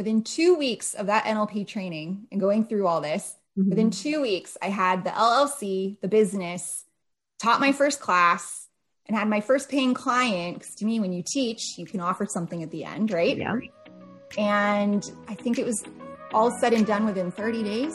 within two weeks of that NLP training and going through all this, mm-hmm. within two weeks, I had the LLC, the business, taught my first class, and had my first paying client. Because to me, when you teach, you can offer something at the end, right? Yeah. And I think it was all said and done within 30 days.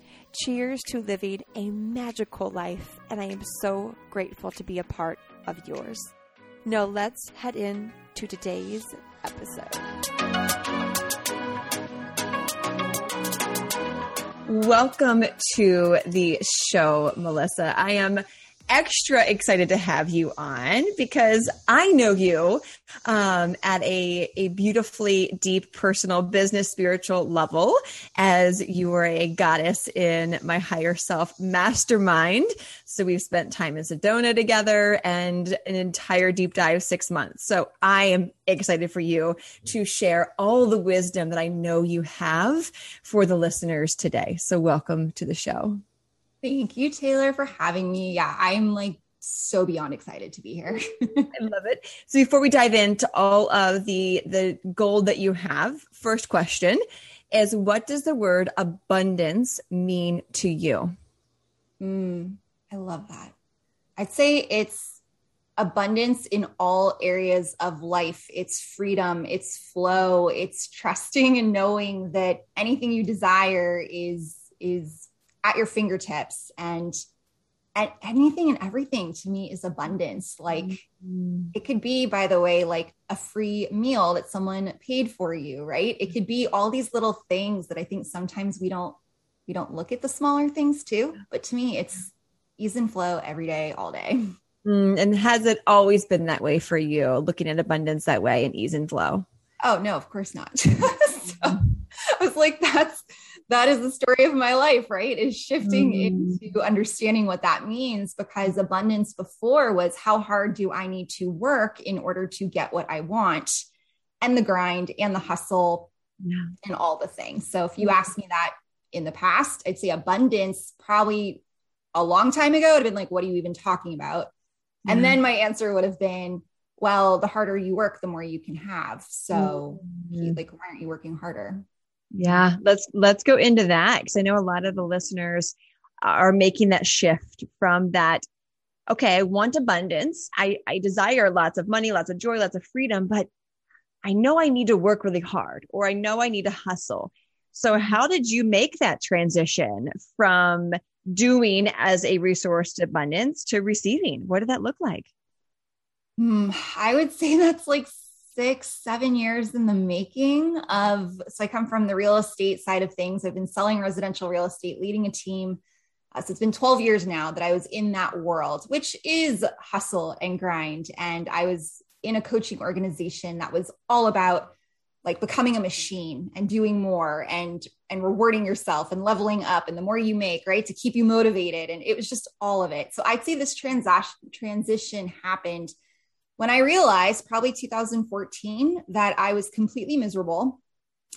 Cheers to living a magical life, and I am so grateful to be a part of yours. Now, let's head in to today's episode. Welcome to the show, Melissa. I am extra excited to have you on because I know you um, at a, a beautifully deep personal business spiritual level as you are a goddess in my higher self mastermind. So we've spent time in Sedona together and an entire deep dive six months. So I am excited for you to share all the wisdom that I know you have for the listeners today. So welcome to the show. Thank you, Taylor, for having me. Yeah, I'm like so beyond excited to be here. I love it. So before we dive into all of the the gold that you have, first question is what does the word abundance mean to you? Mm, I love that. I'd say it's abundance in all areas of life. It's freedom, it's flow, it's trusting and knowing that anything you desire is is at your fingertips and and anything and everything to me is abundance. Like mm-hmm. it could be by the way like a free meal that someone paid for you right? It could be all these little things that i think sometimes we don't we don't look at the smaller things too but to me it's ease and flow every day all day. Mm, and has it always been that way for you looking at abundance that way and ease and flow? Oh no of course not. So i was like that's that is the story of my life, right? Is shifting mm. into understanding what that means because abundance before was how hard do I need to work in order to get what I want and the grind and the hustle yeah. and all the things. So if you asked me that in the past, I'd say abundance probably a long time ago would have been like, what are you even talking about? Yeah. And then my answer would have been, well, the harder you work, the more you can have. So, mm. like, why aren't you working harder? Yeah, let's let's go into that because I know a lot of the listeners are making that shift from that okay, I want abundance. I I desire lots of money, lots of joy, lots of freedom, but I know I need to work really hard or I know I need to hustle. So how did you make that transition from doing as a resource to abundance to receiving? What did that look like? Hmm, I would say that's like six, seven years in the making of. So I come from the real estate side of things. I've been selling residential real estate, leading a team. Uh, so it's been 12 years now that I was in that world, which is hustle and grind. And I was in a coaching organization that was all about like becoming a machine and doing more and and rewarding yourself and leveling up and the more you make right to keep you motivated and it was just all of it so i'd say this transaction transition happened when I realized probably 2014 that I was completely miserable.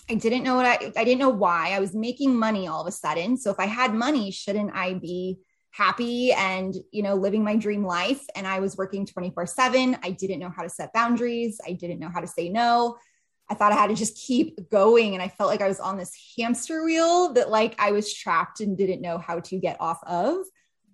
I didn't know what I I didn't know why. I was making money all of a sudden. So if I had money, shouldn't I be happy and, you know, living my dream life and I was working 24/7. I didn't know how to set boundaries. I didn't know how to say no. I thought I had to just keep going and I felt like I was on this hamster wheel that like I was trapped and didn't know how to get off of.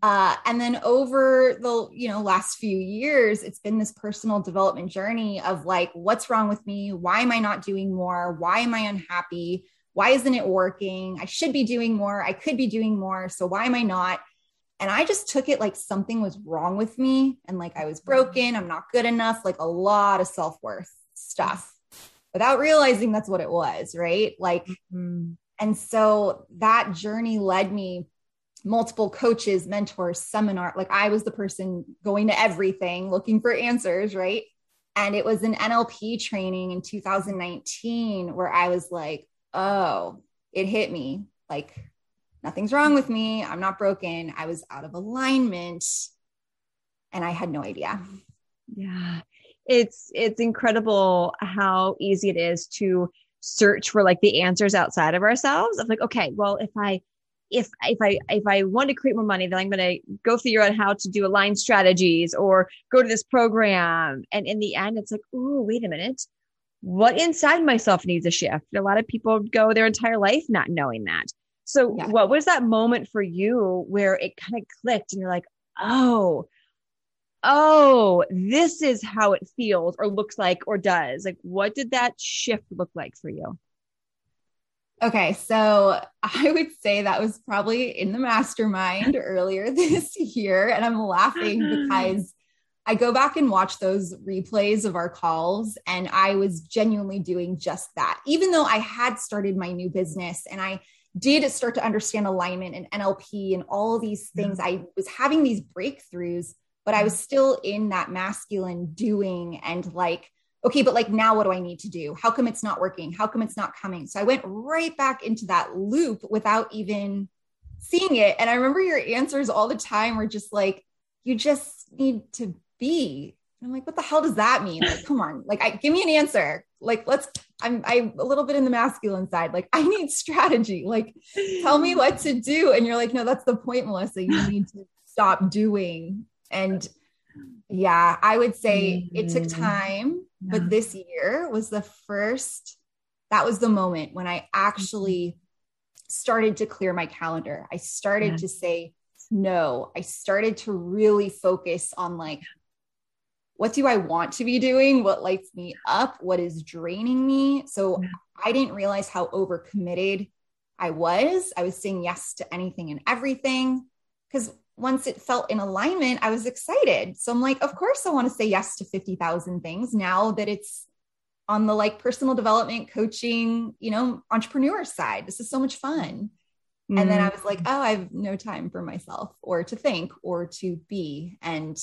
Uh, and then over the you know last few years it's been this personal development journey of like what's wrong with me? Why am i not doing more? Why am i unhappy? Why isn't it working? I should be doing more. I could be doing more. So why am i not? And I just took it like something was wrong with me and like I was broken, I'm not good enough, like a lot of self worth stuff without realizing that's what it was, right? Like, mm-hmm. and so that journey led me multiple coaches, mentors, seminar. Like I was the person going to everything, looking for answers, right? And it was an NLP training in 2019 where I was like, oh, it hit me. Like nothing's wrong with me. I'm not broken. I was out of alignment and I had no idea. Yeah. It's it's incredible how easy it is to search for like the answers outside of ourselves of like okay, well if I if if I if I want to create more money, then I'm going to go figure out how to do aligned strategies or go to this program. And in the end, it's like, oh, wait a minute, what inside myself needs a shift? A lot of people go their entire life not knowing that. So, yeah. what was that moment for you where it kind of clicked and you're like, oh, oh, this is how it feels or looks like or does? Like, what did that shift look like for you? Okay, so I would say that was probably in the mastermind earlier this year. And I'm laughing mm-hmm. because I go back and watch those replays of our calls, and I was genuinely doing just that. Even though I had started my new business and I did start to understand alignment and NLP and all these things, I was having these breakthroughs, but I mm-hmm. was still in that masculine doing and like, okay, but like now what do I need to do? How come it's not working? How come it's not coming? So I went right back into that loop without even seeing it. And I remember your answers all the time were just like, you just need to be. And I'm like, what the hell does that mean? Like, come on, like, I, give me an answer. Like, let's. I'm I'm a little bit in the masculine side. Like, I need strategy. Like, tell me what to do. And you're like, no, that's the point, Melissa. You need to stop doing. And yeah, I would say mm-hmm. it took mm-hmm. time yeah. But this year was the first, that was the moment when I actually mm-hmm. started to clear my calendar. I started yeah. to say no. I started to really focus on like, what do I want to be doing? What lights me up? What is draining me? So yeah. I didn't realize how overcommitted I was. I was saying yes to anything and everything. Because once it felt in alignment, I was excited. So I'm like, of course, I want to say yes to 50,000 things now that it's on the like personal development, coaching, you know, entrepreneur side. This is so much fun. Mm-hmm. And then I was like, oh, I have no time for myself or to think or to be. And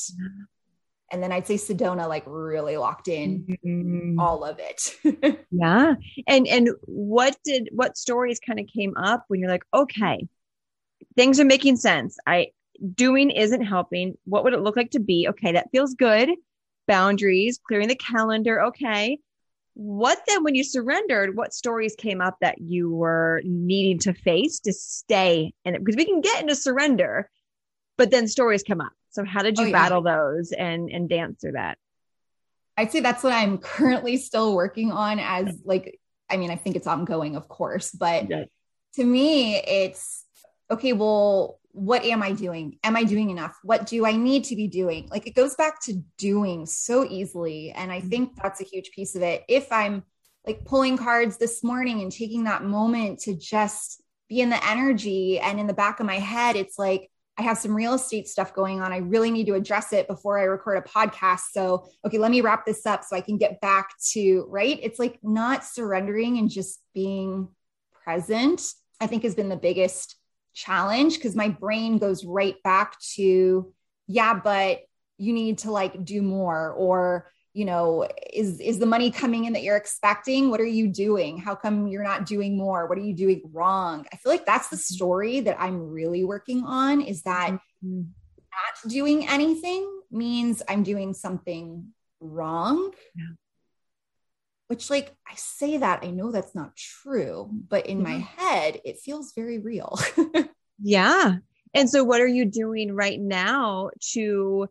and then I'd say Sedona like really locked in mm-hmm. all of it. yeah. And and what did what stories kind of came up when you're like, okay, things are making sense. I doing isn't helping. What would it look like to be? Okay, that feels good. Boundaries, clearing the calendar. Okay. What then, when you surrendered, what stories came up that you were needing to face to stay in it? Because we can get into surrender, but then stories come up. So, how did you oh, yeah. battle those and and dance through that? I'd say that's what I'm currently still working on. As like, I mean, I think it's ongoing, of course, but yeah. to me, it's okay. Well, what am I doing? Am I doing enough? What do I need to be doing? Like it goes back to doing so easily. And I mm-hmm. think that's a huge piece of it. If I'm like pulling cards this morning and taking that moment to just be in the energy and in the back of my head, it's like, I have some real estate stuff going on. I really need to address it before I record a podcast. So, okay, let me wrap this up so I can get back to right. It's like not surrendering and just being present, I think has been the biggest challenge because my brain goes right back to, yeah, but you need to like do more or you know is is the money coming in that you're expecting what are you doing how come you're not doing more what are you doing wrong i feel like that's the mm-hmm. story that i'm really working on is that mm-hmm. not doing anything means i'm doing something wrong yeah. Which like i say that i know that's not true but in my head it feels very real Yeah. And so what are you doing right now to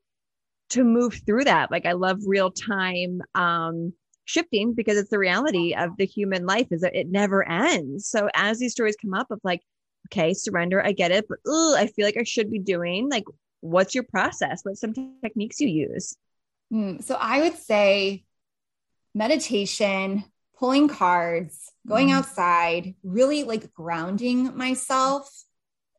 to move through that? Like I love real time um shifting because it's the reality of the human life is that it never ends. So as these stories come up of like, okay, surrender, I get it, but ugh, I feel like I should be doing like what's your process? What's some techniques you use? Mm, so I would say meditation, pulling cards, going mm. outside, really like grounding myself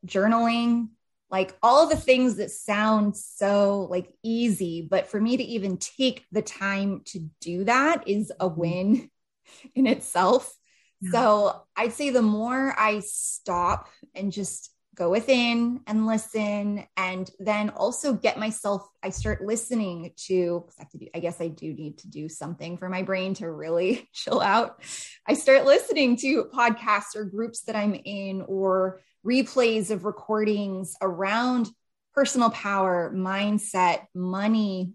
journaling, like all the things that sound so like easy but for me to even take the time to do that is a mm-hmm. win in itself yeah. so i'd say the more i stop and just go within and listen and then also get myself i start listening to I, do, I guess i do need to do something for my brain to really chill out. I start listening to podcasts or groups that i'm in or replays of recordings around personal power mindset money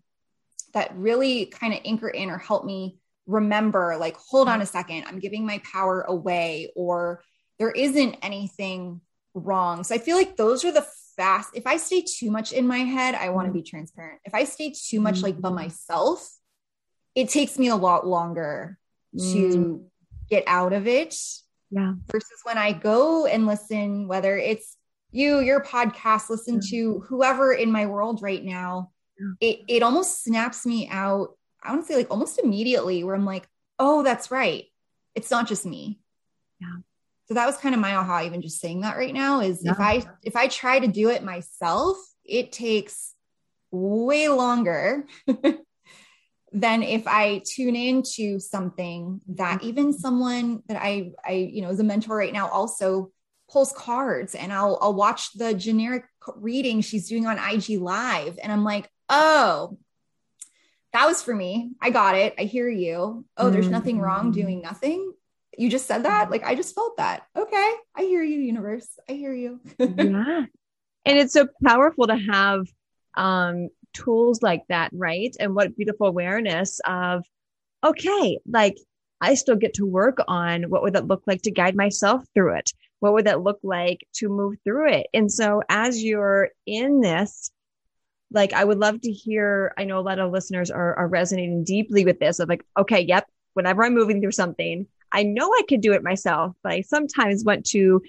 that really kind of anchor in or help me remember like hold on a second i'm giving my power away or there isn't anything wrong. So I feel like those are the fast. If I stay too much in my head, I want to mm-hmm. be transparent. If I stay too much like by mm-hmm. myself, it takes me a lot longer mm. to get out of it. Yeah. Versus when I go and listen, whether it's you, your podcast, listen yeah. to whoever in my world right now, yeah. it, it almost snaps me out. I want to say like almost immediately where I'm like, oh, that's right. It's not just me. Yeah so that was kind of my aha even just saying that right now is yeah. if i if i try to do it myself it takes way longer than if i tune into something that mm-hmm. even someone that i i you know as a mentor right now also pulls cards and i'll i'll watch the generic reading she's doing on ig live and i'm like oh that was for me i got it i hear you oh there's nothing wrong mm-hmm. doing nothing you just said that? Like i just felt that. Okay. I hear you universe. I hear you. Yeah. And it's so powerful to have um tools like that right? And what beautiful awareness of okay like i still get to work on what would that look like to guide myself through it? What would that look like to move through it? And so as you're in this like i would love to hear i know a lot of listeners are, are resonating deeply with this of like okay yep whenever i'm moving through something I know I could do it myself, but I sometimes want to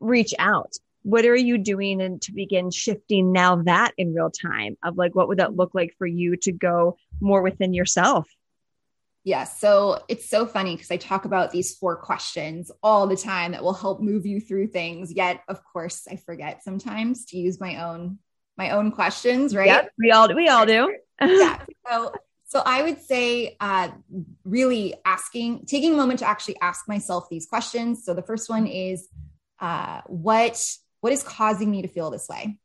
reach out. What are you doing and to begin shifting now that in real time of like, what would that look like for you to go more within yourself? Yeah. So it's so funny because I talk about these four questions all the time that will help move you through things. Yet, of course, I forget sometimes to use my own my own questions, right? Yep, we all we all do. yeah. So so I would say, uh, really asking, taking a moment to actually ask myself these questions. So the first one is, uh, what what is causing me to feel this way?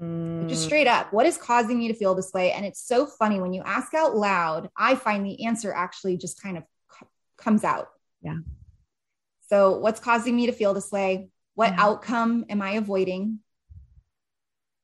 Mm. Just straight up, what is causing me to feel this way? And it's so funny when you ask out loud. I find the answer actually just kind of comes out. Yeah. So what's causing me to feel this way? What mm. outcome am I avoiding?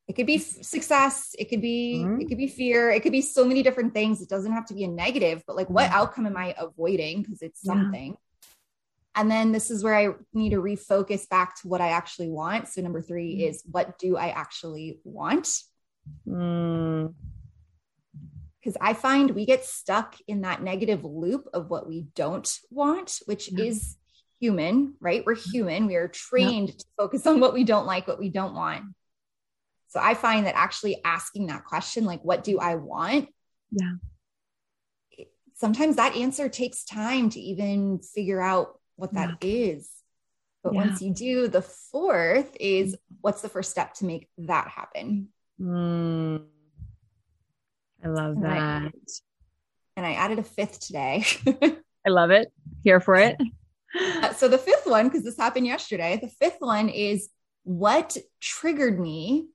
It could be success it could be mm-hmm. it could be fear it could be so many different things it doesn't have to be a negative but like what outcome am i avoiding because it's something yeah. and then this is where i need to refocus back to what i actually want so number 3 mm-hmm. is what do i actually want mm. because i find we get stuck in that negative loop of what we don't want which yeah. is human right we're human we are trained yeah. to focus on what we don't like what we don't want so I find that actually asking that question, like, what do I want? Yeah. Sometimes that answer takes time to even figure out what that yeah. is. But yeah. once you do, the fourth is what's the first step to make that happen? Mm. I love and that. I, and I added a fifth today. I love it. Here for it. Uh, so the fifth one, because this happened yesterday, the fifth one is what triggered me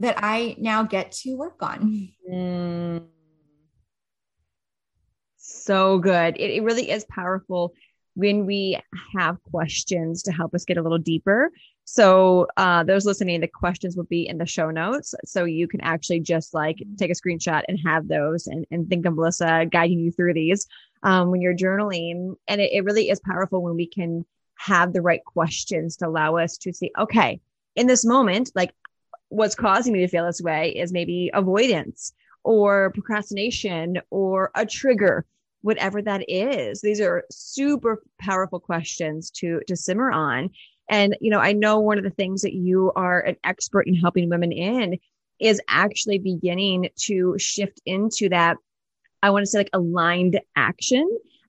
that I now get to work on. Mm. So good. It, it really is powerful when we have questions to help us get a little deeper. So, uh, those listening, the questions will be in the show notes. So you can actually just like take a screenshot and have those and, and think of Melissa guiding you through these um, when you're journaling. And it, it really is powerful when we can have the right questions to allow us to see, okay, in this moment, like what's causing me to feel this way is maybe avoidance or procrastination or a trigger whatever that is. These are super powerful questions to to simmer on. And you know i know one of the things that you are an expert in helping women in is actually beginning to shift into that i want to say like aligned action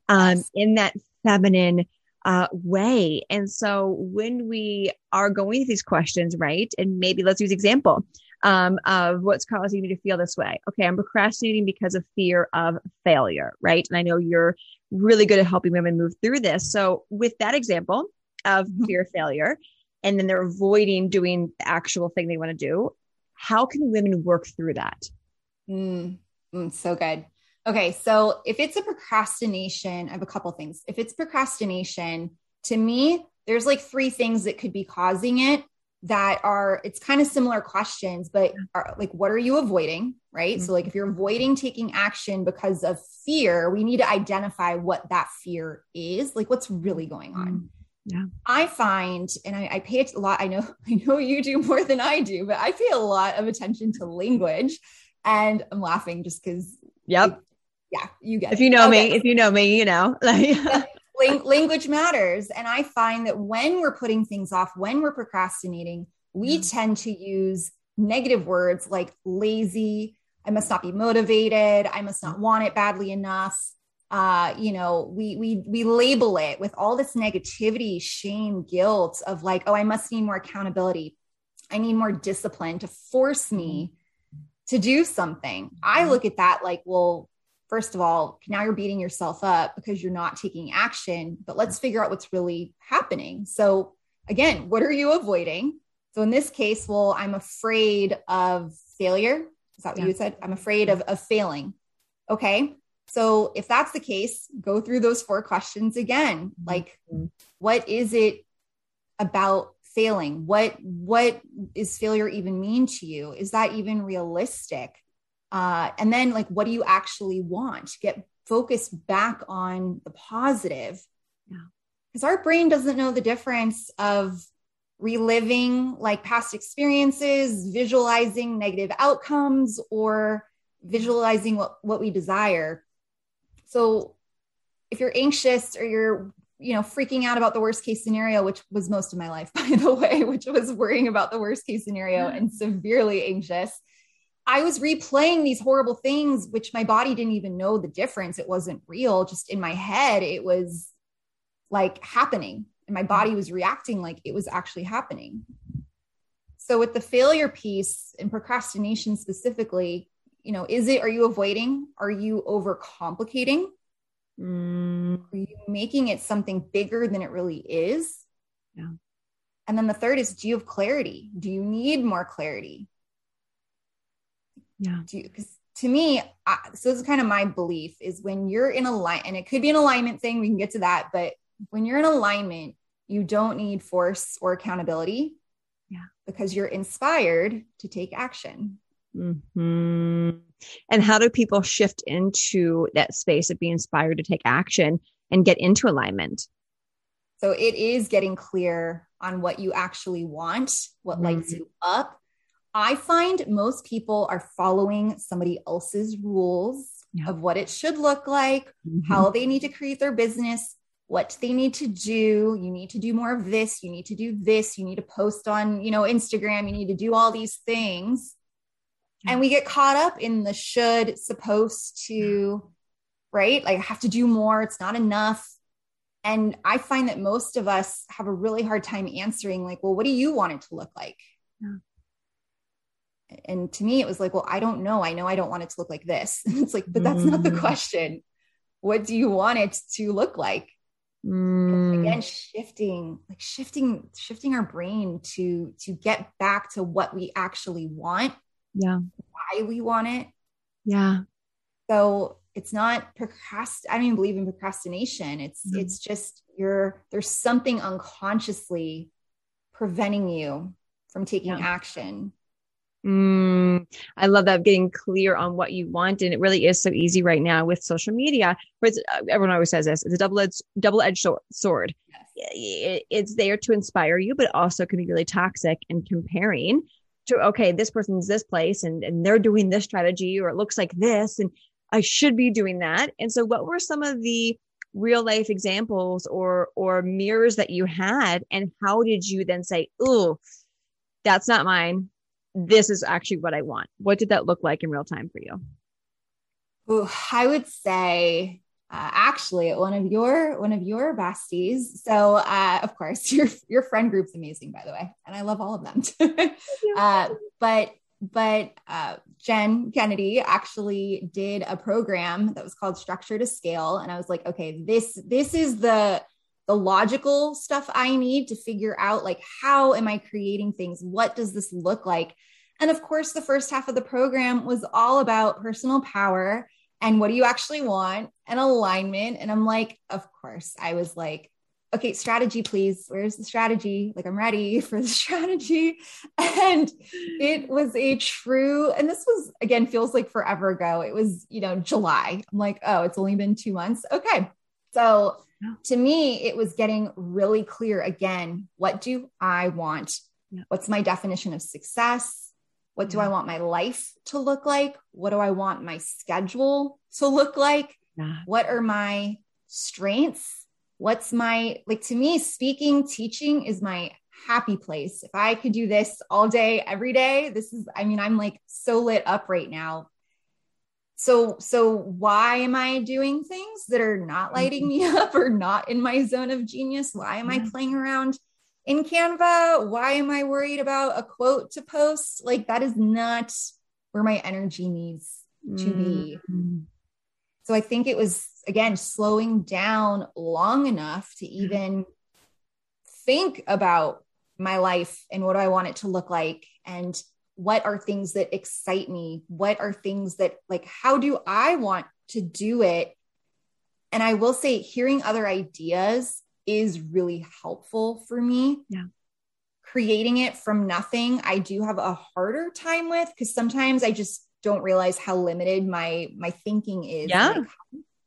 um, in that feminine uh, way. And so when we are going through these questions, right? And maybe let's use example um, of what's causing me to feel this way. Okay, I'm procrastinating because of fear of failure, right? And I know you're really good at helping women move through this. So with that example of mm-hmm. fear of failure, and then they're avoiding doing the actual thing they want to do, how can women work through that? Mm, mm, so good. Okay, so if it's a procrastination, I have a couple things. If it's procrastination, to me, there's like three things that could be causing it that are it's kind of similar questions but are, like what are you avoiding right mm-hmm. so like if you're avoiding taking action because of fear we need to identify what that fear is like what's really going on mm-hmm. yeah i find and I, I pay a lot i know i know you do more than i do but i pay a lot of attention to language and i'm laughing just because yep yeah you get if you know okay. me if you know me you know language matters. And I find that when we're putting things off, when we're procrastinating, we mm. tend to use negative words like lazy, I must not be motivated, I must not want it badly enough. Uh, you know, we we we label it with all this negativity, shame, guilt of like, oh, I must need more accountability. I need more discipline to force me mm. to do something. I mm. look at that like, well, first of all, now you're beating yourself up because you're not taking action, but let's figure out what's really happening. So, again, what are you avoiding? So, in this case, well, I'm afraid of failure. Is that what yeah. you said? I'm afraid of, of failing. Okay. So, if that's the case, go through those four questions again. Mm-hmm. Like, what is it about failing? What what is failure even mean to you? Is that even realistic? Uh, and then, like, what do you actually want? Get focused back on the positive. Because our brain doesn't know the difference of reliving like past experiences, visualizing negative outcomes, or visualizing what, what we desire. So if you're anxious or you're you know freaking out about the worst case scenario which was most of my life by the way which was worrying about the worst case scenario and severely anxious I was replaying these horrible things, which my body didn't even know the difference. It wasn't real. Just in my head, it was like happening. And my body was reacting like it was actually happening. So, with the failure piece and procrastination specifically, you know, is it, are you avoiding? Are you overcomplicating? Mm. Are you making it something bigger than it really is? Yeah. And then the third is do you have clarity? Do you need more clarity? Yeah. Because to me, I, so this is kind of my belief is when you're in a line, and it could be an alignment thing, we can get to that, but when you're in alignment, you don't need force or accountability. Yeah. Because you're inspired to take action. Mm-hmm. And how do people shift into that space of being inspired to take action and get into alignment? So it is getting clear on what you actually want, what mm-hmm. lights you up, I find most people are following somebody else's rules yeah. of what it should look like, mm-hmm. how they need to create their business, what they need to do. You need to do more of this, you need to do this, you need to post on, you know, Instagram, you need to do all these things. Yeah. And we get caught up in the should, supposed to, right? Like I have to do more, it's not enough. And I find that most of us have a really hard time answering, like, well, what do you want it to look like? And to me it was like well i don't know i know i don't want it to look like this it's like but that's mm. not the mm. question what do you want it to look like mm. again shifting like shifting shifting our brain to to get back to what we actually want yeah why we want it yeah so it's not procrast i don't even believe in procrastination it's mm. it's just you're there's something unconsciously preventing you from taking yeah. action Mm, I love that getting clear on what you want. And it really is so easy right now with social media. But uh, everyone always says this it's a double edged, double edged sword. Yes. it's there to inspire you, but also can be really toxic and comparing to, okay, this person's this place and, and they're doing this strategy or it looks like this and I should be doing that. And so what were some of the real life examples or, or mirrors that you had? And how did you then say, oh, that's not mine this is actually what I want. What did that look like in real time for you? Ooh, I would say uh, actually at one of your one of your besties. So uh, of course your your friend group's amazing, by the way, and I love all of them. uh, but but uh, Jen Kennedy actually did a program that was called Structure to Scale, and I was like, okay, this this is the the logical stuff I need to figure out like how am I creating things? What does this look like? And of course, the first half of the program was all about personal power and what do you actually want and alignment. And I'm like, of course, I was like, okay, strategy, please. Where's the strategy? Like, I'm ready for the strategy. And it was a true, and this was again, feels like forever ago. It was, you know, July. I'm like, oh, it's only been two months. Okay. So to me, it was getting really clear again. What do I want? Yeah. What's my definition of success? What do I mm-hmm. want my life to look like? What do I want my schedule to look like? What are my strengths? What's my, like to me, speaking, teaching is my happy place. If I could do this all day, every day, this is, I mean, I'm like so lit up right now. So, so why am I doing things that are not mm-hmm. lighting me up or not in my zone of genius? Why am I mm-hmm. playing around? in Canva. Why am I worried about a quote to post? Like, that is not where my energy needs to be. Mm-hmm. So I think it was, again, slowing down long enough to mm-hmm. even think about my life and what do I want it to look like and what are things that excite me? What are things that, like, how do I want to do it? And I will say, hearing other ideas is really helpful for me. Yeah. Creating it from nothing, I do have a harder time with because sometimes I just don't realize how limited my my thinking is. Yeah.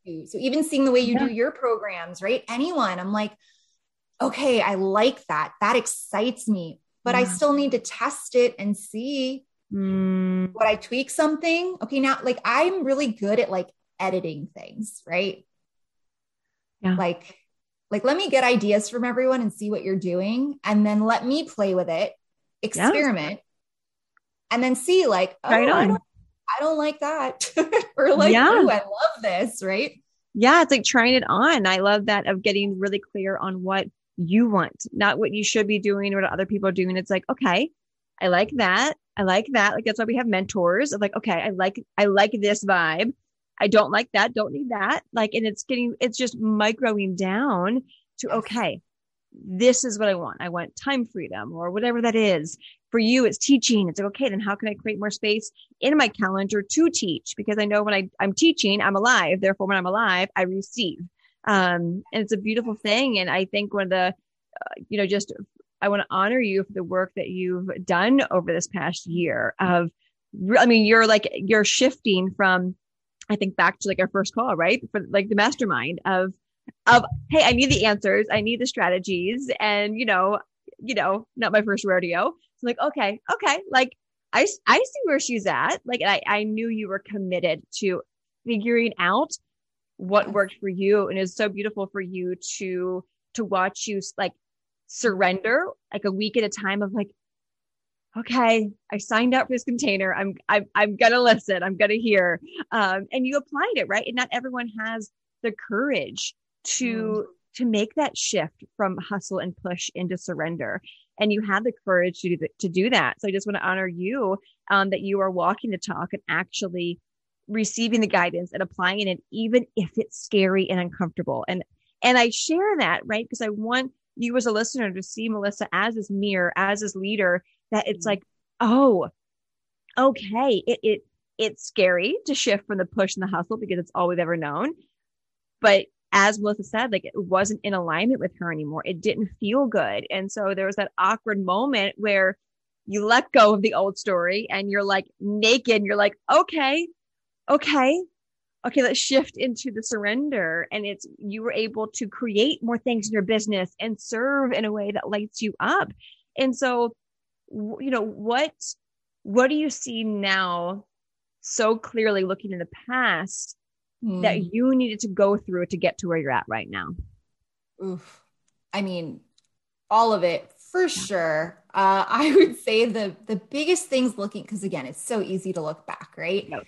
so even seeing the way you yeah. do your programs, right? Anyone, I'm like, okay, I like that. That excites me, but yeah. I still need to test it and see mm. what I tweak something. Okay, now like I'm really good at like editing things, right? Yeah. Like like, let me get ideas from everyone and see what you're doing. And then let me play with it, experiment, yeah. and then see, like, oh, right I, don't, I don't like that. or like, yeah. oh, I love this. Right. Yeah. It's like trying it on. I love that of getting really clear on what you want, not what you should be doing or what other people are doing. It's like, okay, I like that. I like that. Like that's why we have mentors of like, okay, I like I like this vibe. I don't like that, don't need that. Like, and it's getting, it's just microing down to, okay, this is what I want. I want time freedom or whatever that is. For you, it's teaching. It's like, okay, then how can I create more space in my calendar to teach? Because I know when I, I'm teaching, I'm alive. Therefore, when I'm alive, I receive. Um, and it's a beautiful thing. And I think one of the, uh, you know, just, I want to honor you for the work that you've done over this past year of, I mean, you're like, you're shifting from I think back to like our first call, right? For like the mastermind of, of, Hey, I need the answers. I need the strategies and, you know, you know, not my first rodeo. So like, okay, okay. Like I, I see where she's at. Like I, I knew you were committed to figuring out what worked for you. And it's so beautiful for you to, to watch you like surrender like a week at a time of like, okay, I signed up for this container. I'm, I'm, I'm to listen. I'm going to hear. Um, and you applied it, right? And not everyone has the courage to, mm. to make that shift from hustle and push into surrender. And you had the courage to do, the, to do that. So I just want to honor you, um, that you are walking the talk and actually receiving the guidance and applying it, even if it's scary and uncomfortable. And, and I share that, right? Because I want you as a listener to see Melissa as this mirror, as this leader that it's mm-hmm. like, oh, okay, it, it, it's scary to shift from the push and the hustle because it's all we've ever known. But as Melissa said, like it wasn't in alignment with her anymore. It didn't feel good. And so there was that awkward moment where you let go of the old story and you're like naked. And you're like, okay, okay, okay, let's shift into the surrender. And it's, you were able to create more things in your business and serve in a way that lights you up. And so you know what what do you see now so clearly looking in the past mm. that hmm. you needed to go through to get to where you're at right now Oof. i mean all of it for sure uh, i would say the the biggest things looking because again it's so easy to look back right yep.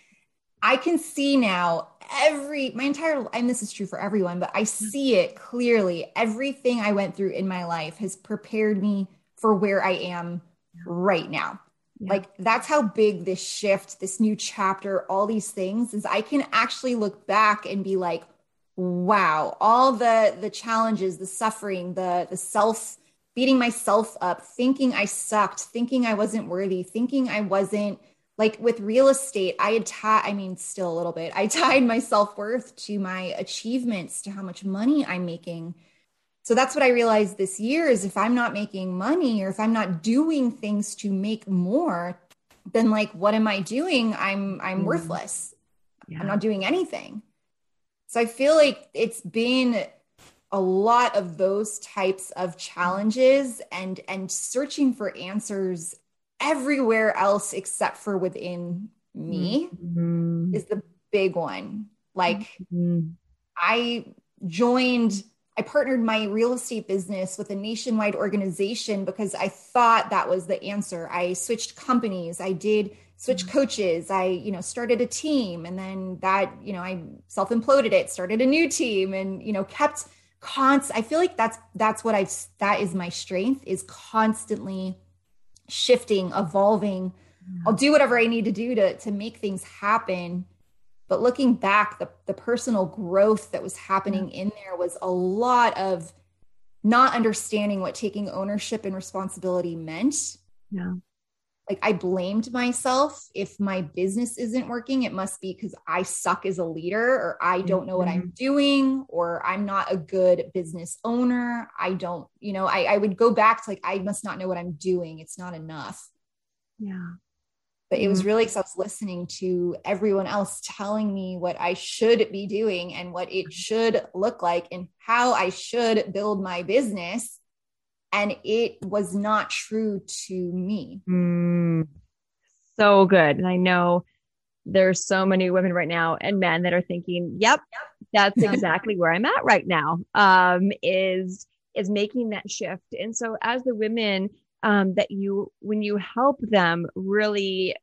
I can see now every my entire and this is true for everyone, but I see it clearly. Everything I went through in my life has prepared me for where I am right now. Yeah. Like that's how big this shift, this new chapter, all these things is I can actually look back and be like, wow, all the the challenges, the suffering, the the self beating myself up, thinking I sucked, thinking I wasn't worthy, thinking I wasn't like with real estate, I had tied, I mean, still a little bit, I tied my self worth to my achievements, to how much money I'm making. So that's what I realized this year is if I'm not making money or if I'm not doing things to make more, then like what am I doing? I'm I'm mm. worthless. Yeah. I'm not doing anything. So I feel like it's been a lot of those types of challenges and and searching for answers everywhere else except for within me mm-hmm. is the big one. Like mm-hmm. I joined, I partnered my real estate business with a nationwide organization because I thought that was the answer. I switched companies, I did switch mm-hmm. coaches, I, you know, started a team and then that, you know, I self-imploded it, started a new team and, you know, kept const I feel like that's that's what I've that is my strength is constantly shifting, evolving. I'll do whatever I need to do to to make things happen. But looking back, the the personal growth that was happening in there was a lot of not understanding what taking ownership and responsibility meant. Yeah like I blamed myself if my business isn't working, it must be because I suck as a leader or I don't know what I'm mm-hmm. doing or I'm not a good business owner. I don't, you know, I, I would go back to like, I must not know what I'm doing. It's not enough. Yeah. But it was mm-hmm. really because I was listening to everyone else telling me what I should be doing and what it should look like and how I should build my business and it was not true to me. Mm, so good. And I know there's so many women right now and men that are thinking, yep, that's exactly where I'm at right now. Um, is is making that shift. And so as the women um, that you when you help them really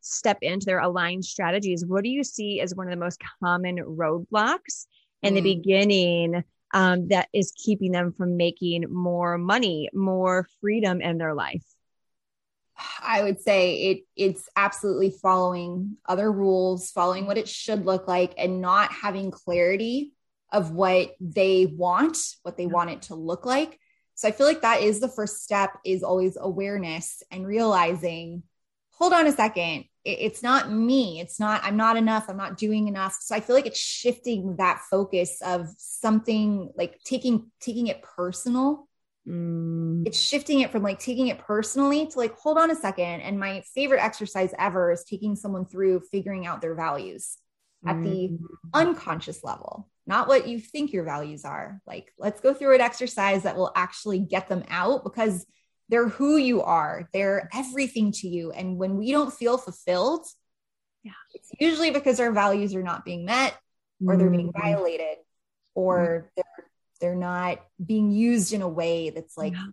step into their aligned strategies, what do you see as one of the most common roadblocks in mm. the beginning um, that is keeping them from making more money, more freedom in their life? I would say it it's absolutely following other rules, following what it should look like, and not having clarity of what they want, what they want it to look like. So I feel like that is the first step is always awareness and realizing, hold on a second, it's not me. It's not i'm not enough. I'm not doing enough. So i feel like it's shifting that focus of something like taking taking it personal. Mm. it's shifting it from like taking it personally to like hold on a second. And my favorite exercise ever is taking someone through figuring out their values at mm. the unconscious level not what you think your values are. Like let's go through an exercise that will actually get them out because they're who you are. They're everything to you. And when we don't feel fulfilled yeah. it's usually because our values are not being met or they're being mm-hmm. violated or they're they're not being used in a way that's like yeah.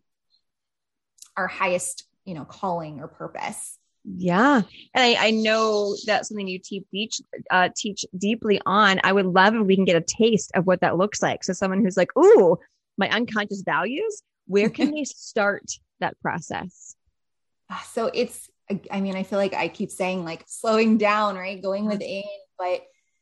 our highest you know calling or purpose. Yeah. And I, I know that's something you teach uh, teach deeply on. I would love if we can get a taste of what that looks like. So someone who's like ooh my unconscious values where can they start that process? Ah, so it's, I mean, I feel like I keep saying like slowing down, right? Going mm-hmm. within, but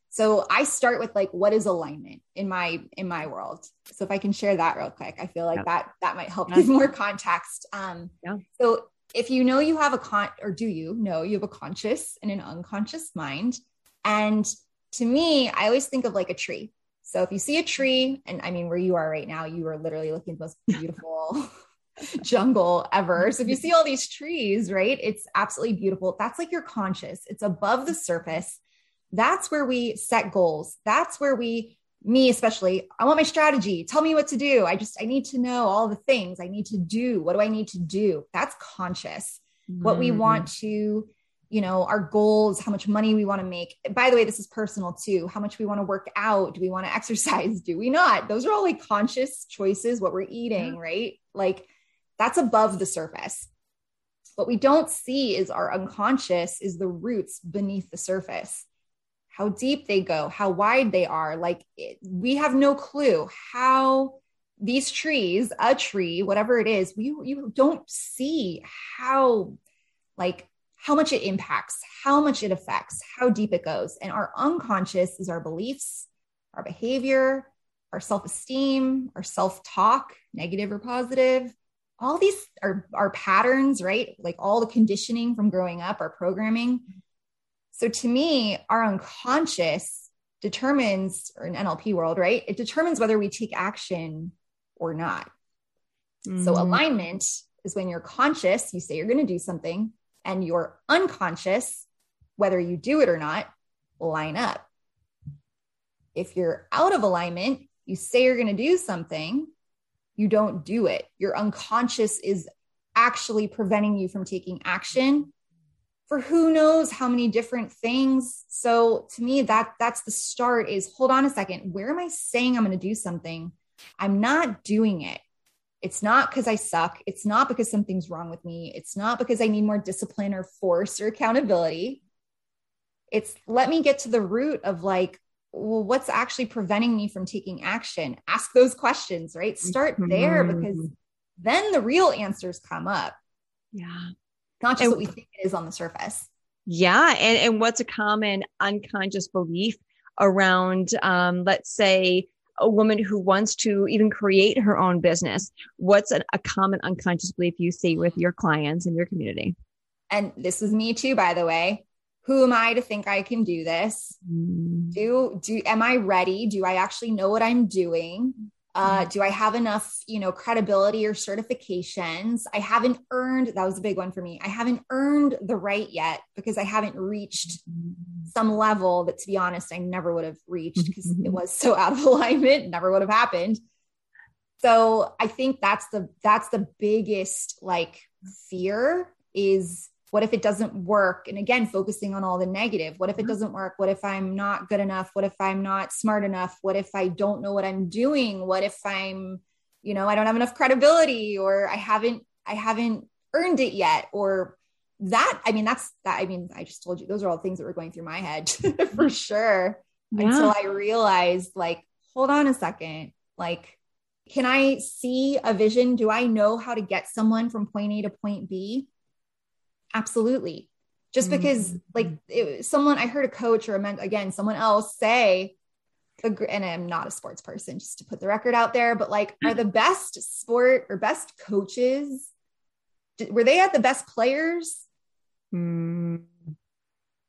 so I start with like, what is alignment in my, in my world? So if I can share that real quick, I feel like yep. that, that might help give more context. Um, yeah. so if you know you have a con or do you know you have a conscious and an unconscious mind? And to me, I always think of like a tree. So if you see a tree, and I mean, where you are right now, you are literally looking at the most beautiful jungle ever. So if you see all these trees, right, it's absolutely beautiful. That's like your conscious, it's above the surface. That's where we set goals. That's where we, me especially, I want my strategy. Tell me what to do. I just, I need to know all the things I need to do. What do I need to do? That's conscious. Mm-hmm. What we want mm-hmm. to, you know, our goals, how much money we want to make. By the way, this is personal too. How much we want to work out? Do we want to exercise? Do we not? Those are all like conscious choices, what we're eating, yeah. right? Like that's above the surface. What we don't see is our unconscious is the roots beneath the surface. how deep they go, how wide they are. Like it, we have no clue how these trees, a tree, whatever it is, we you don't see how like how much it impacts, how much it affects, how deep it goes. And our unconscious is our beliefs, our behavior, our self-esteem, our self-talk, negative or positive. All these are our patterns, right? Like all the conditioning from growing up, our programming. So to me, our unconscious determines, or in NLP world, right? It determines whether we take action or not. Mm-hmm. So alignment is when you're conscious, you say you're going to do something, and your unconscious, whether you do it or not, line up. If you're out of alignment, you say you're going to do something, you don't do it. Your unconscious is actually preventing you from taking action for who knows how many different things. So to me, that that's the start is hold on a second. Where am I saying I'm going to do something? I'm not doing it. It's not because I suck. It's not because something's wrong with me. It's not because I need more discipline or force or accountability. It's let me get to the root of like, well, what's actually preventing me from taking action? Ask those questions, right? Start there because then the real answers come up. Yeah not just and, what we think it is on the surface. Yeah. And, and what's a common unconscious belief around, um, let's say, a woman who wants to even create her own business? What's an, a common unconscious belief you see with your clients in your community? And this is me too, by the way. Who am I to think I can do this? Mm. Do do am I ready? Do I actually know what I'm doing? Uh, mm-hmm. do I have enough, you know, credibility or certifications? I haven't earned, that was a big one for me. I haven't earned the right yet because I haven't reached mm-hmm. some level that, to be honest, I never would have reached because it was so out of alignment, never would have happened. So I think that's the, that's the biggest like fear is what if it doesn't work? And again focusing on all the negative. What if it mm-hmm. doesn't work? What if i'm not good enough? What if i'm not smart enough? What if i don't know what i'm doing? What if i'm you know i don't have enough credibility or i haven't i haven't earned it yet? Or that i mean that's that i mean i just told you those are all things that were going through my head for sure. Yeah. until i realized like hold on a second. Like can i see a vision? Do i know how to get someone from point a to point b absolutely just because mm-hmm. like it, someone i heard a coach or a men, again someone else say and i'm not a sports person just to put the record out there but like are the best sport or best coaches were they at the best players mm.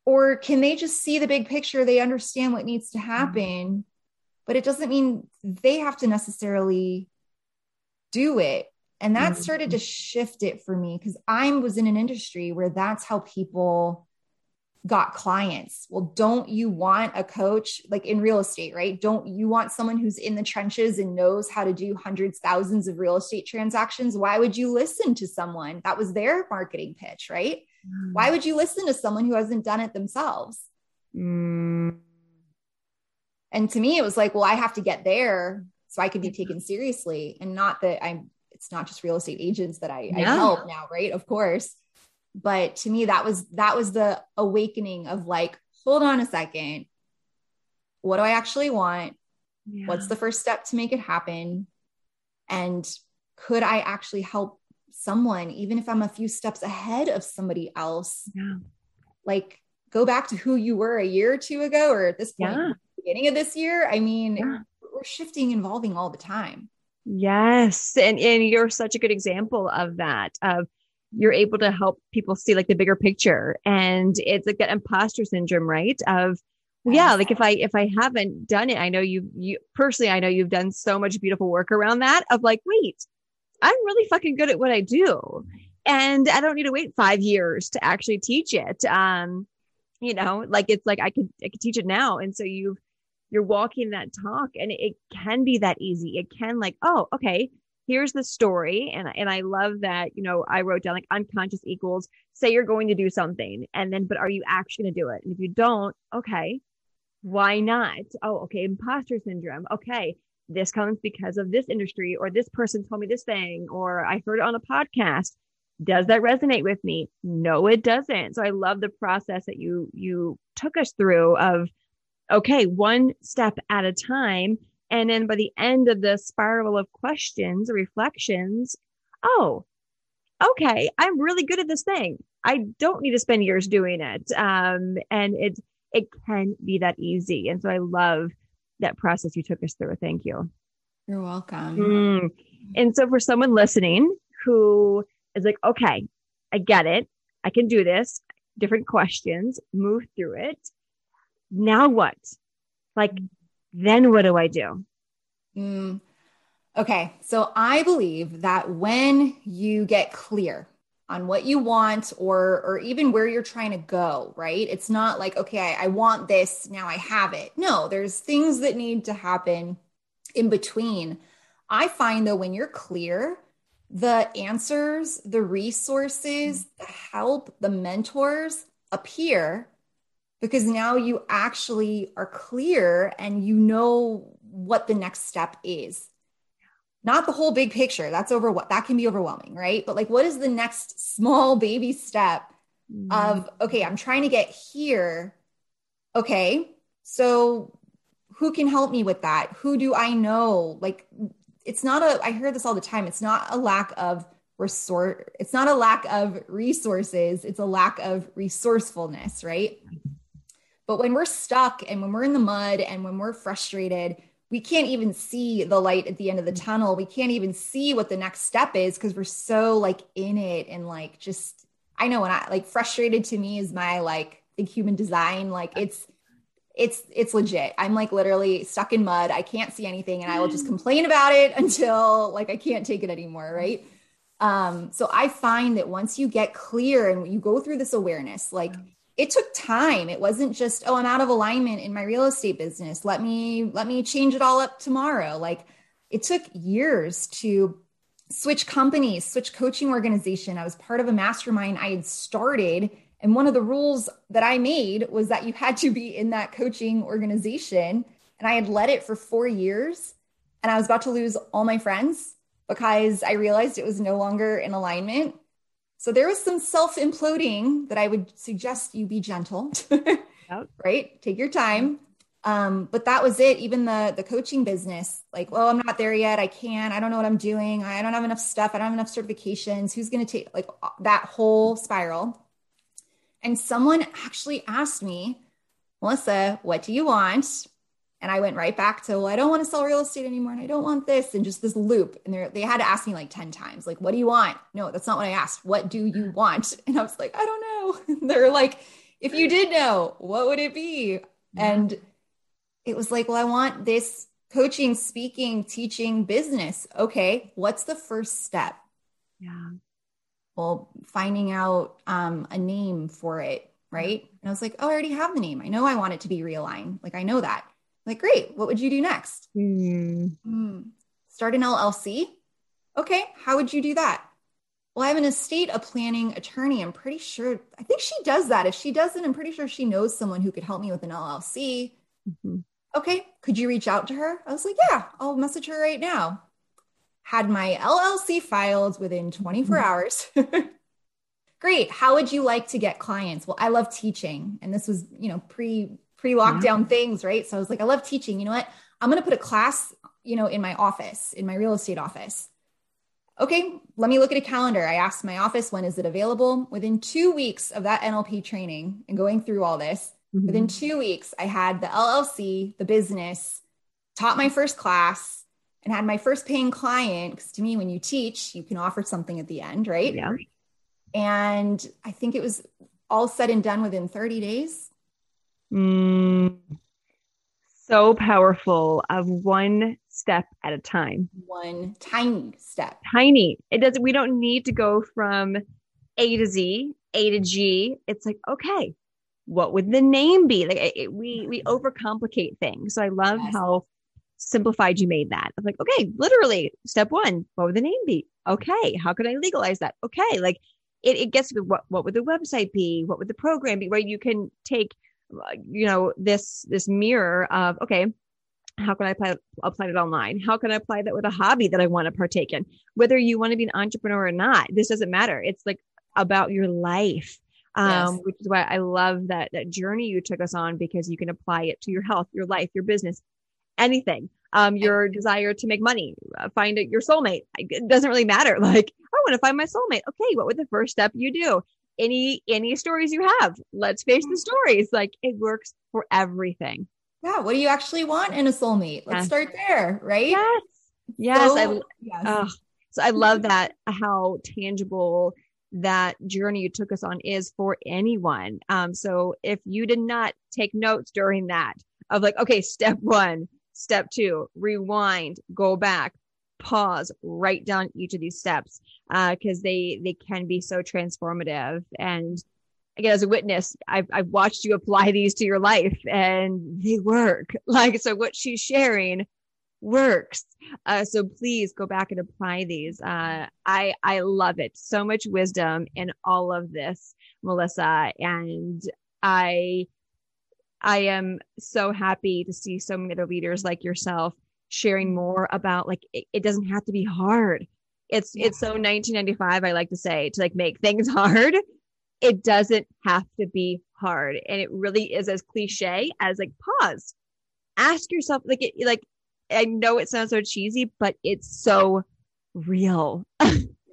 or can they just see the big picture they understand what needs to happen mm. but it doesn't mean they have to necessarily do it and that mm-hmm. started to shift it for me because I was in an industry where that's how people got clients. Well, don't you want a coach like in real estate, right? Don't you want someone who's in the trenches and knows how to do hundreds, thousands of real estate transactions? Why would you listen to someone? That was their marketing pitch, right? Mm. Why would you listen to someone who hasn't done it themselves? Mm. And to me, it was like, well, I have to get there so I can be taken seriously and not that I'm it's not just real estate agents that I, yeah. I help now, right? Of course. But to me, that was that was the awakening of like, hold on a second. What do I actually want? Yeah. What's the first step to make it happen? And could I actually help someone, even if I'm a few steps ahead of somebody else? Yeah. Like go back to who you were a year or two ago, or at this point, yeah. beginning of this year. I mean, we're shifting, evolving all the time. Yes. And, and you're such a good example of that, of you're able to help people see like the bigger picture. And it's like that imposter syndrome, right? Of, yeah, like if I, if I haven't done it, I know you, you personally, I know you've done so much beautiful work around that of like, wait, I'm really fucking good at what I do. And I don't need to wait five years to actually teach it. Um, you know, like it's like I could, I could teach it now. And so you've, you're walking that talk and it can be that easy. It can like, oh, okay, here's the story. And, and I love that, you know, I wrote down like unconscious equals say you're going to do something and then, but are you actually going to do it? And if you don't, okay, why not? Oh, okay. Imposter syndrome. Okay. This comes because of this industry or this person told me this thing, or I heard it on a podcast. Does that resonate with me? No, it doesn't. So I love the process that you, you took us through of, okay, one step at a time. And then by the end of the spiral of questions reflections, oh, okay, I'm really good at this thing. I don't need to spend years doing it. Um, and it, it can be that easy. And so I love that process you took us through. Thank you. You're welcome. Mm. And so for someone listening who is like, okay, I get it. I can do this. Different questions, move through it. Now what? Like, then what do I do? Mm. Okay. So I believe that when you get clear on what you want or or even where you're trying to go, right? It's not like, okay, I, I want this, now I have it. No, there's things that need to happen in between. I find though, when you're clear, the answers, the resources, the help, the mentors appear because now you actually are clear and you know what the next step is. Not the whole big picture. That's over what that can be overwhelming, right? But like what is the next small baby step mm-hmm. of okay, I'm trying to get here. Okay. So who can help me with that? Who do I know? Like it's not a i hear this all the time it's not a lack of resource it's not a lack of resources it's a lack of resourcefulness right but when we're stuck and when we're in the mud and when we're frustrated we can't even see the light at the end of the mm-hmm. tunnel. We can't even see what the next step is because we're so like in it and like just i know when i like frustrated to me is my like think human design. Like it's it's it's legit. I'm like literally stuck in mud. I can't see anything and I will just mm. complain about it until like I can't take it anymore, mm. right? Um so I find that once you get clear and you go through this awareness, like it took time. It wasn't just, oh, I'm out of alignment in my real estate business. Let me let me change it all up tomorrow. Like it took years to switch companies, switch coaching organization. I was part of a mastermind I had started and one of the rules that I made was that you had to be in that coaching organization. And I had led it for four years. And I was about to lose all my friends because I realized it was no longer in alignment. So there was some self imploding that I would suggest you be gentle, yep. right? Take your time. Um, but that was it. Even the the coaching business, like, well, I'm not there yet. I can't. I don't know what I'm doing. I don't have enough stuff. I don't have enough certifications. Who's going to take like that whole spiral? And someone actually asked me, Melissa, what do you want? And I went right back to, well, I don't want to sell real estate anymore. And I don't want this. And just this loop. And they had to ask me like 10 times, like, what do you want? No, that's not what I asked. What do you want? And I was like, I don't know. They're like, if you did know, what would it be? Yeah. And it was like, well, I want this coaching, speaking, teaching business. Okay. What's the first step? Yeah well, finding out um, a name for it, right? And I was like, oh, I already have the name. I know I want it to be realigned. Like, I know that. Like, great. What would you do next? Mm. Mm. Start an LLC. Okay. How would you do that? Well, I have an estate a planning attorney. I'm pretty sure, I think she does that. If she doesn't, I'm pretty sure she knows someone who could help me with an LLC. Mm-hmm. Okay. Could you reach out to her? I was like, yeah, I'll message her right now had my LLC filed within 24 mm-hmm. hours. Great. How would you like to get clients? Well, I love teaching. And this was, you know, pre pre lockdown yeah. things, right? So I was like, I love teaching. You know what? I'm going to put a class, you know, in my office, in my real estate office. Okay, let me look at a calendar. I asked my office, when is it available? Within two weeks of that NLP training and going through all this, mm-hmm. within two weeks, I had the LLC, the business, taught my first class, and had my first paying client because to me when you teach you can offer something at the end right yeah and i think it was all said and done within 30 days mm, so powerful of one step at a time one tiny step tiny it doesn't we don't need to go from a to z a to g it's like okay what would the name be like it, we we overcomplicate things so i love yes. how simplified you made that. I'm like, okay, literally step one, what would the name be? Okay. How could I legalize that? Okay. Like it, it gets to what, what would the website be? What would the program be? where You can take, you know, this, this mirror of, okay, how can I apply, apply it online? How can I apply that with a hobby that I want to partake in? Whether you want to be an entrepreneur or not, this doesn't matter. It's like about your life. um, yes. which is why I love that that journey you took us on because you can apply it to your health, your life, your business, anything. Um, your desire to make money, uh, find your soulmate. It doesn't really matter. Like, I want to find my soulmate. Okay, what would the first step you do? Any any stories you have? Let's face the stories. Like, it works for everything. Yeah. What do you actually want in a soulmate? Let's yes. start there, right? Yes. Yes. So, I, yes. Oh, so I love that how tangible that journey you took us on is for anyone. Um, so if you did not take notes during that of like, okay, step one, step two, rewind, go back, pause, write down each of these steps, uh, cause they, they can be so transformative. And again, as a witness, I've, I've watched you apply these to your life and they work. Like, so what she's sharing works. Uh, so please go back and apply these. Uh, I I love it. So much wisdom in all of this, Melissa, and I I am so happy to see so many other leaders like yourself sharing more about like it, it doesn't have to be hard. It's yeah. it's so 1995. I like to say to like make things hard. It doesn't have to be hard, and it really is as cliche as like pause ask yourself like it, like I know it sounds so cheesy, but it's so real.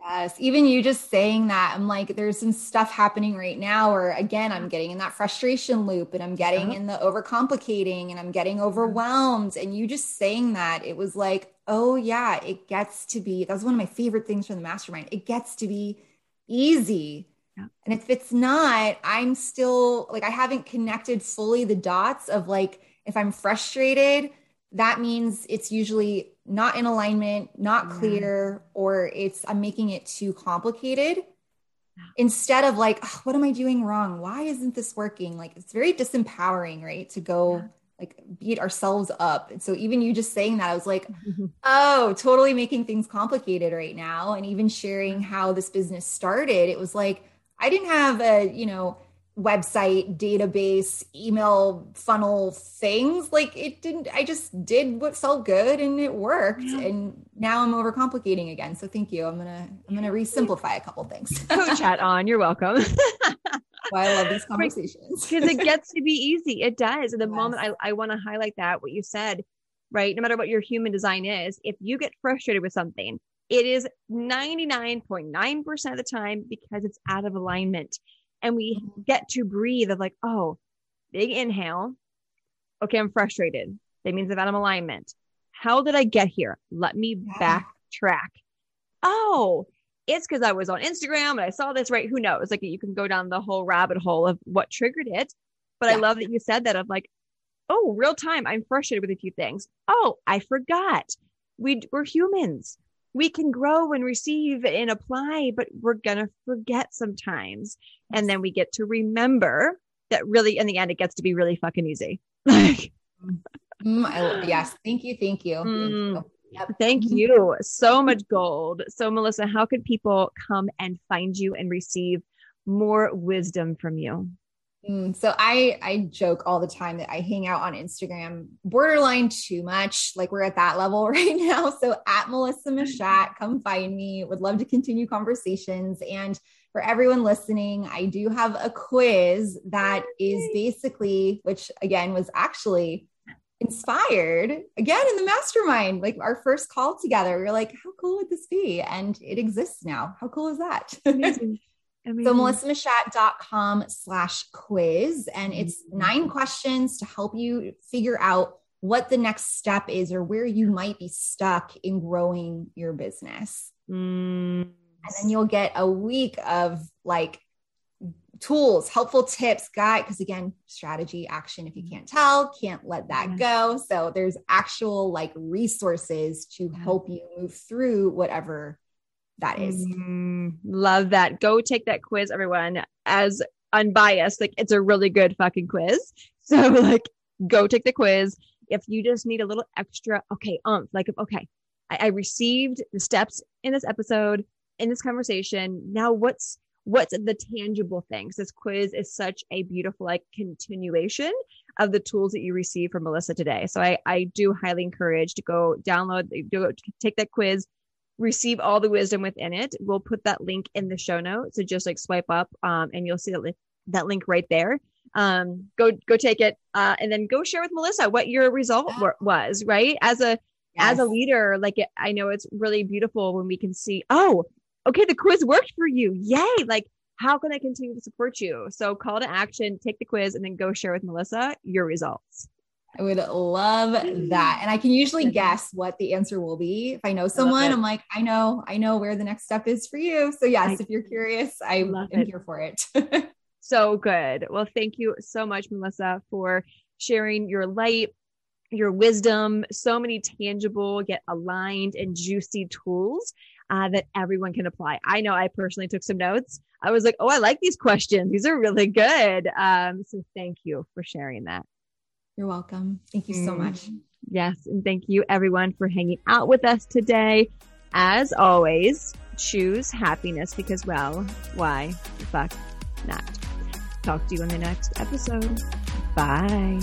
yes. Even you just saying that, I'm like, there's some stuff happening right now or again, I'm getting in that frustration loop and I'm getting in the overcomplicating and I'm getting overwhelmed. And you just saying that, it was like, oh, yeah, it gets to be, that's one of my favorite things from the mastermind. It gets to be easy. Yeah. And if it's not, I'm still like, I haven't connected fully the dots of like, if I'm frustrated, that means it's usually not in alignment, not clear, or it's I'm making it too complicated. Instead of like, oh, what am I doing wrong? Why isn't this working? Like it's very disempowering, right? To go yeah. like beat ourselves up. And so even you just saying that, I was like, mm-hmm. oh, totally making things complicated right now. And even sharing how this business started, it was like I didn't have a, you know, website database email funnel things like it didn't i just did what felt good and it worked. Yeah. and now i'm overcomplicating again. So thank you. I'm gonna i'm gonna re-simplify a couple things. Coach hat on. You're welcome. Why i love these conversations. Because it gets to be easy. It does. And the yes. moment i, I want to highlight that what you said right no matter what your human design is if you get frustrated with something it is 99.9% of the time because it's out of alignment and we mm-hmm. get to breathe of like, oh, big inhale. Okay, I'm frustrated. That means I'm out of alignment. How did I get here? Let me backtrack. Oh, it's because I was on Instagram and I saw this, right? Who knows? Like you can go down the whole rabbit hole of what triggered it. But yeah. I love that you said that of like, oh, real time. I'm frustrated with a few things. Oh, I forgot. We, we're humans we can grow and receive and apply, but we're going to forget sometimes. And then we get to remember that really, in the end, it gets to be really fucking easy. mm, I, yes. Thank you. Thank you. Mm, yep. Thank you. So much gold. So, Melissa, how could people come and find you and receive more wisdom from you? Mm, so I I joke all the time that I hang out on Instagram borderline too much. Like we're at that level right now. So at Melissa Machat, come find me. Would love to continue conversations. And for everyone listening, I do have a quiz that is basically, which again was actually inspired again in the mastermind. Like our first call together, we are like, how cool would this be? And it exists now. How cool is that? Amazing. So melissamachat.com slash quiz. And it's nine questions to help you figure out what the next step is or where you might be stuck in growing your business. Mm. And then you'll get a week of like tools, helpful tips, guide, because again, strategy, action, if you can't tell, can't let that go. So there's actual like resources to help you move through whatever that is. Mm, love that. Go take that quiz, everyone. As unbiased, like it's a really good fucking quiz. So like go take the quiz. If you just need a little extra, okay, um, like okay, I, I received the steps in this episode, in this conversation. Now what's what's the tangible things? This quiz is such a beautiful like continuation of the tools that you receive from Melissa today. So I, I do highly encourage to go download, go take that quiz, receive all the wisdom within it. We'll put that link in the show notes. So just like swipe up um, and you'll see that that link right there. Um, go go take it, uh, and then go share with Melissa what your result was. Right as a yes. as a leader, like I know it's really beautiful when we can see, oh, okay, the quiz worked for you, yay! Like how can I continue to support you? So call to action, take the quiz, and then go share with Melissa your results. I would love that. And I can usually guess what the answer will be. If I know someone, I I'm like, I know, I know where the next step is for you. So yes, I, if you're curious, I am it. here for it. so good. Well, thank you so much, Melissa, for sharing your light, your wisdom, so many tangible, yet aligned and juicy tools uh, that everyone can apply. I know I personally took some notes. I was like, oh, I like these questions. These are really good. Um, so thank you for sharing that. You're welcome. Thank you so mm. much. Yes. And thank you everyone for hanging out with us today. As always, choose happiness because, well, why the fuck not? Talk to you in the next episode. Bye.